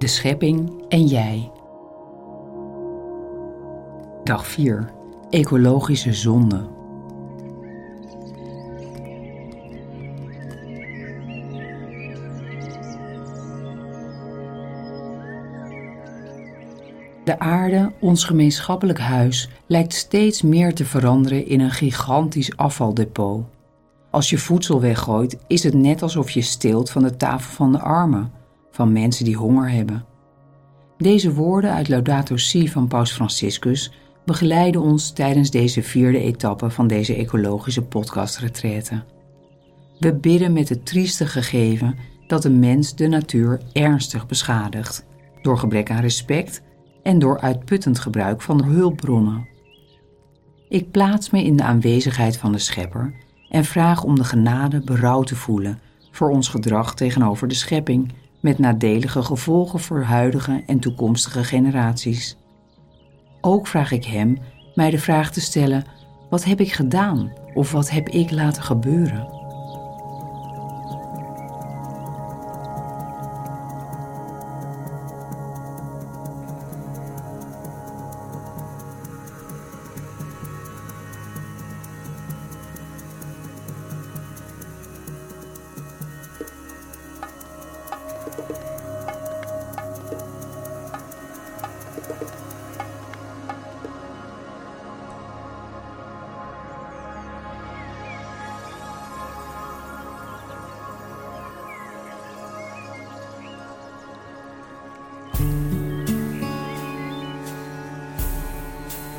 De schepping en jij. Dag 4. Ecologische zonde. De aarde, ons gemeenschappelijk huis, lijkt steeds meer te veranderen in een gigantisch afvaldepot. Als je voedsel weggooit, is het net alsof je steelt van de tafel van de armen, van mensen die honger hebben. Deze woorden uit Laudato Si van Paus Franciscus begeleiden ons tijdens deze vierde etappe van deze ecologische podcastretraite. We bidden met het trieste gegeven dat de mens de natuur ernstig beschadigt, door gebrek aan respect en door uitputtend gebruik van hulpbronnen. Ik plaats me in de aanwezigheid van de Schepper en vraag om de genade berouw te voelen voor ons gedrag tegenover de schepping met nadelige gevolgen voor huidige en toekomstige generaties. Ook vraag ik Hem mij de vraag te stellen: wat heb ik gedaan of wat heb ik laten gebeuren?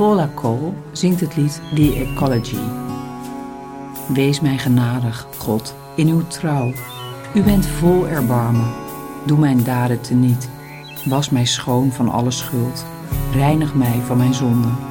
Paula Cole zingt het lied The Ecology. Wees mij genadig, God, in uw trouw. U bent vol erbarmen. Doe mijn daden teniet. Was mij schoon van alle schuld. Reinig mij van mijn zonden.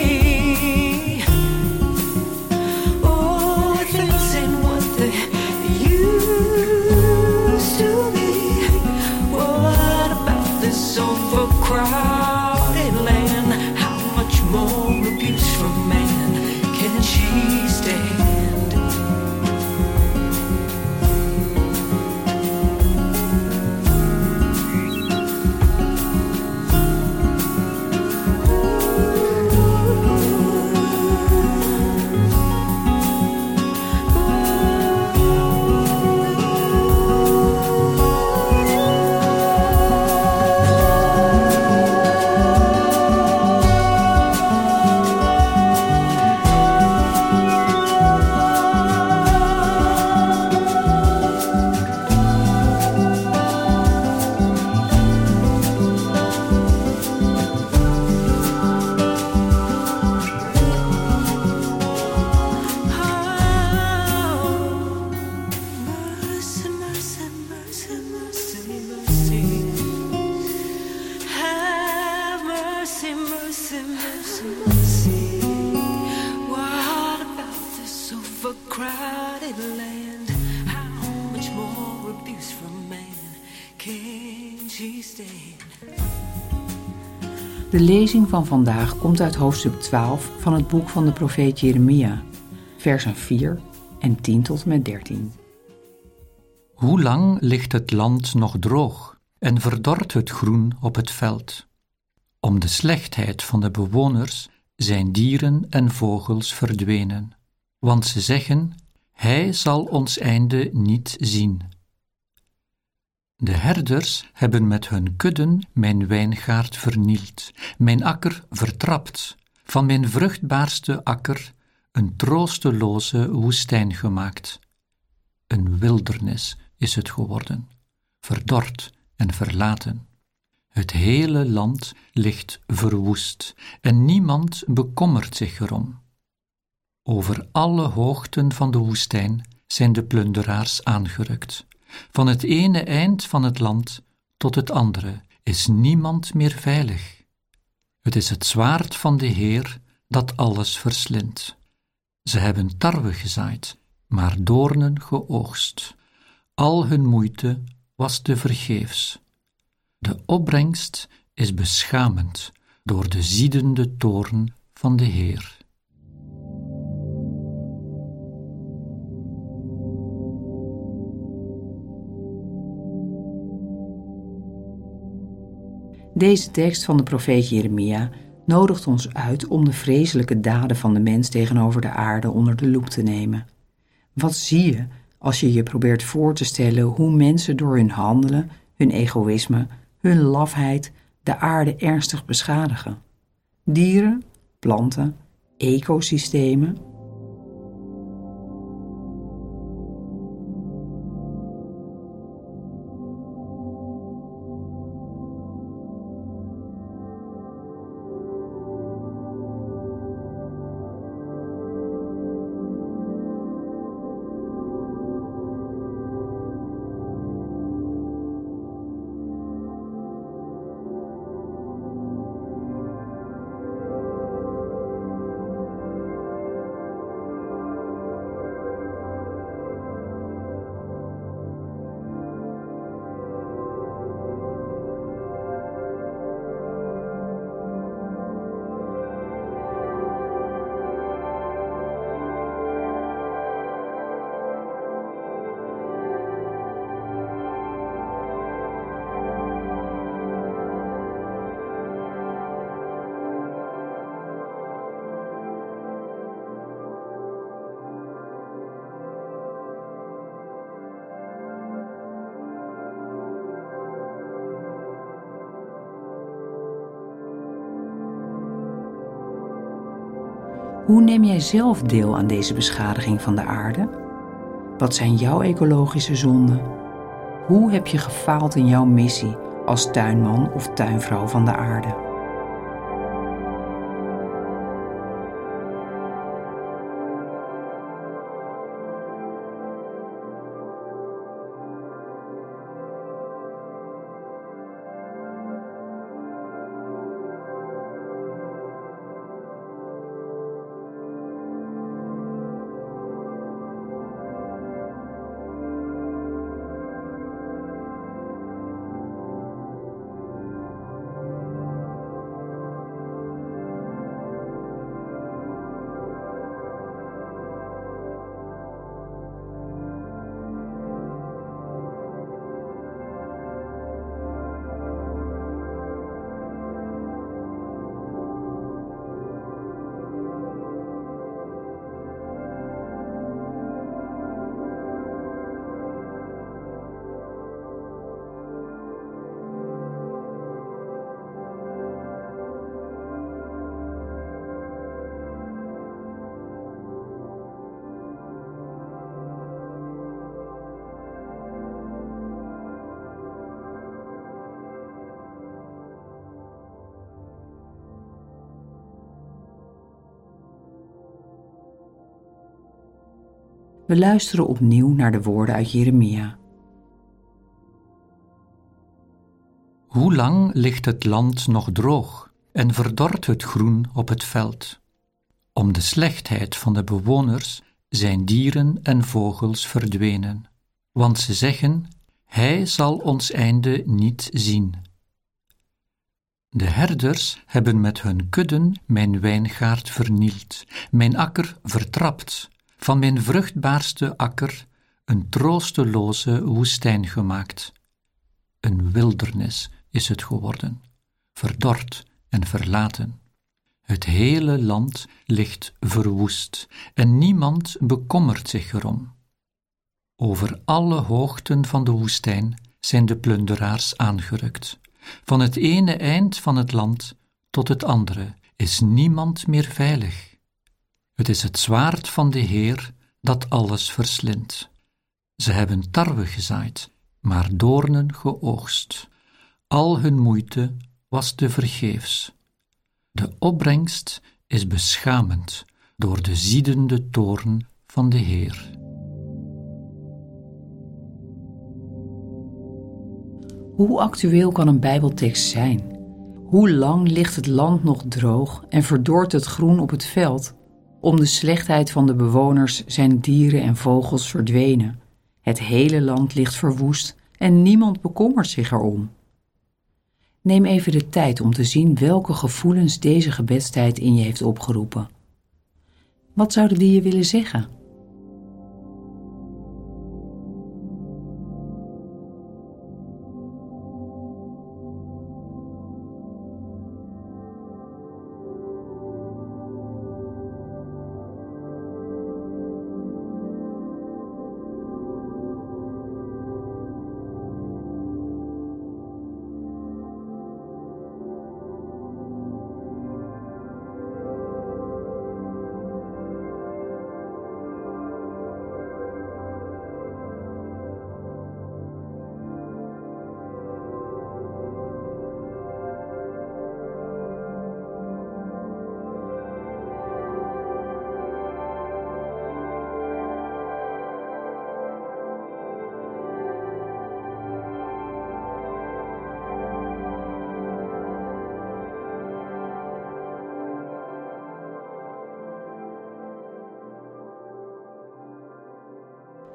De lezing van vandaag komt uit hoofdstuk 12 van het boek van de profeet Jeremia, versen 4 en 10 tot en met 13. Hoe lang ligt het land nog droog en verdort het groen op het veld. Om de slechtheid van de bewoners zijn dieren en vogels verdwenen, want ze zeggen: Hij zal ons einde niet zien. De herders hebben met hun kudden mijn wijngaard vernield, mijn akker vertrapt, van mijn vruchtbaarste akker een troosteloze woestijn gemaakt. Een wildernis is het geworden, verdord en verlaten. Het hele land ligt verwoest en niemand bekommert zich erom. Over alle hoogten van de woestijn zijn de plunderaars aangerukt. Van het ene eind van het land tot het andere is niemand meer veilig. Het is het zwaard van de Heer dat alles verslindt. Ze hebben tarwe gezaaid, maar doornen geoogst. Al hun moeite was te vergeefs. De opbrengst is beschamend door de ziedende toorn van de Heer. Deze tekst van de profeet Jeremia nodigt ons uit om de vreselijke daden van de mens tegenover de aarde onder de loep te nemen. Wat zie je als je je probeert voor te stellen hoe mensen door hun handelen, hun egoïsme, hun lafheid de aarde ernstig beschadigen? Dieren, planten, ecosystemen, Hoe neem jij zelf deel aan deze beschadiging van de aarde? Wat zijn jouw ecologische zonden? Hoe heb je gefaald in jouw missie als tuinman of tuinvrouw van de aarde? We luisteren opnieuw naar de woorden uit Jeremia. Hoe lang ligt het land nog droog en verdort het groen op het veld? Om de slechtheid van de bewoners zijn dieren en vogels verdwenen, want ze zeggen: Hij zal ons einde niet zien. De herders hebben met hun kudden mijn wijngaard vernield, mijn akker vertrapt, van mijn vruchtbaarste akker een troosteloze woestijn gemaakt. Een wildernis is het geworden, verdord en verlaten. Het hele land ligt verwoest en niemand bekommert zich erom. Over alle hoogten van de woestijn zijn de plunderaars aangerukt. Van het ene eind van het land tot het andere is niemand meer veilig. Het is het zwaard van de Heer dat alles verslindt. Ze hebben tarwe gezaaid, maar doornen geoogst. Al hun moeite was te vergeefs. De opbrengst is beschamend door de ziedende toorn van de Heer. Hoe actueel kan een Bijbeltekst zijn? Hoe lang ligt het land nog droog en verdort het groen op het veld? Om de slechtheid van de bewoners zijn dieren en vogels verdwenen. Het hele land ligt verwoest en niemand bekommert zich erom. Neem even de tijd om te zien welke gevoelens deze gebedstijd in je heeft opgeroepen. Wat zouden die je willen zeggen?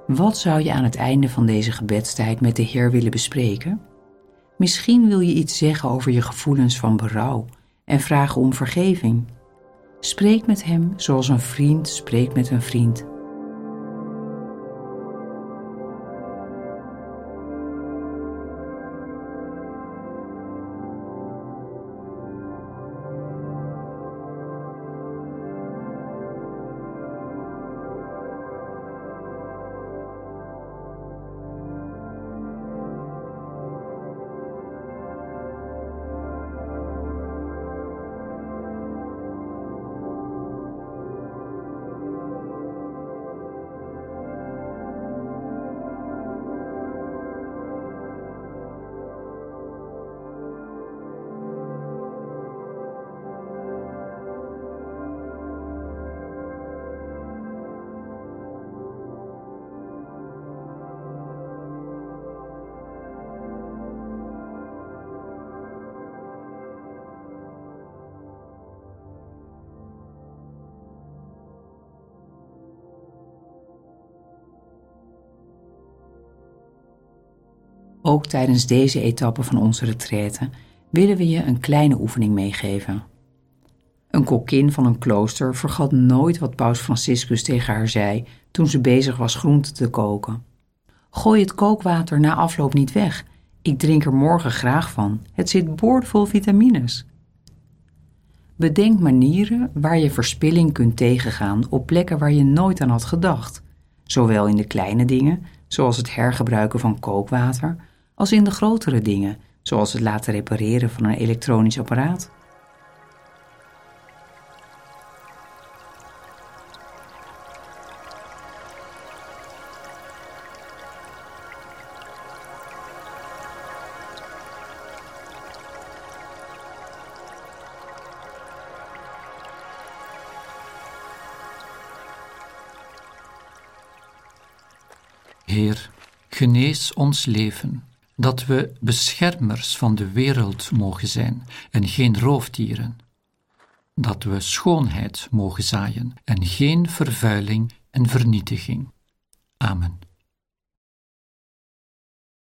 Wat zou je aan het einde van deze gebedstijd met de Heer willen bespreken? Misschien wil je iets zeggen over je gevoelens van berouw en vragen om vergeving. Spreek met Hem zoals een vriend spreekt met een vriend. Ook tijdens deze etappe van onze retraite willen we je een kleine oefening meegeven. Een kokkin van een klooster vergat nooit wat paus Franciscus tegen haar zei toen ze bezig was groente te koken. Gooi het kookwater na afloop niet weg. Ik drink er morgen graag van. Het zit boordevol vitamines. Bedenk manieren waar je verspilling kunt tegengaan op plekken waar je nooit aan had gedacht, zowel in de kleine dingen, zoals het hergebruiken van kookwater, als in de grotere dingen, zoals het laten repareren van een elektronisch apparaat. Heer, genees ons leven dat we beschermers van de wereld mogen zijn en geen roofdieren. Dat we schoonheid mogen zaaien en geen vervuiling en vernietiging. Amen.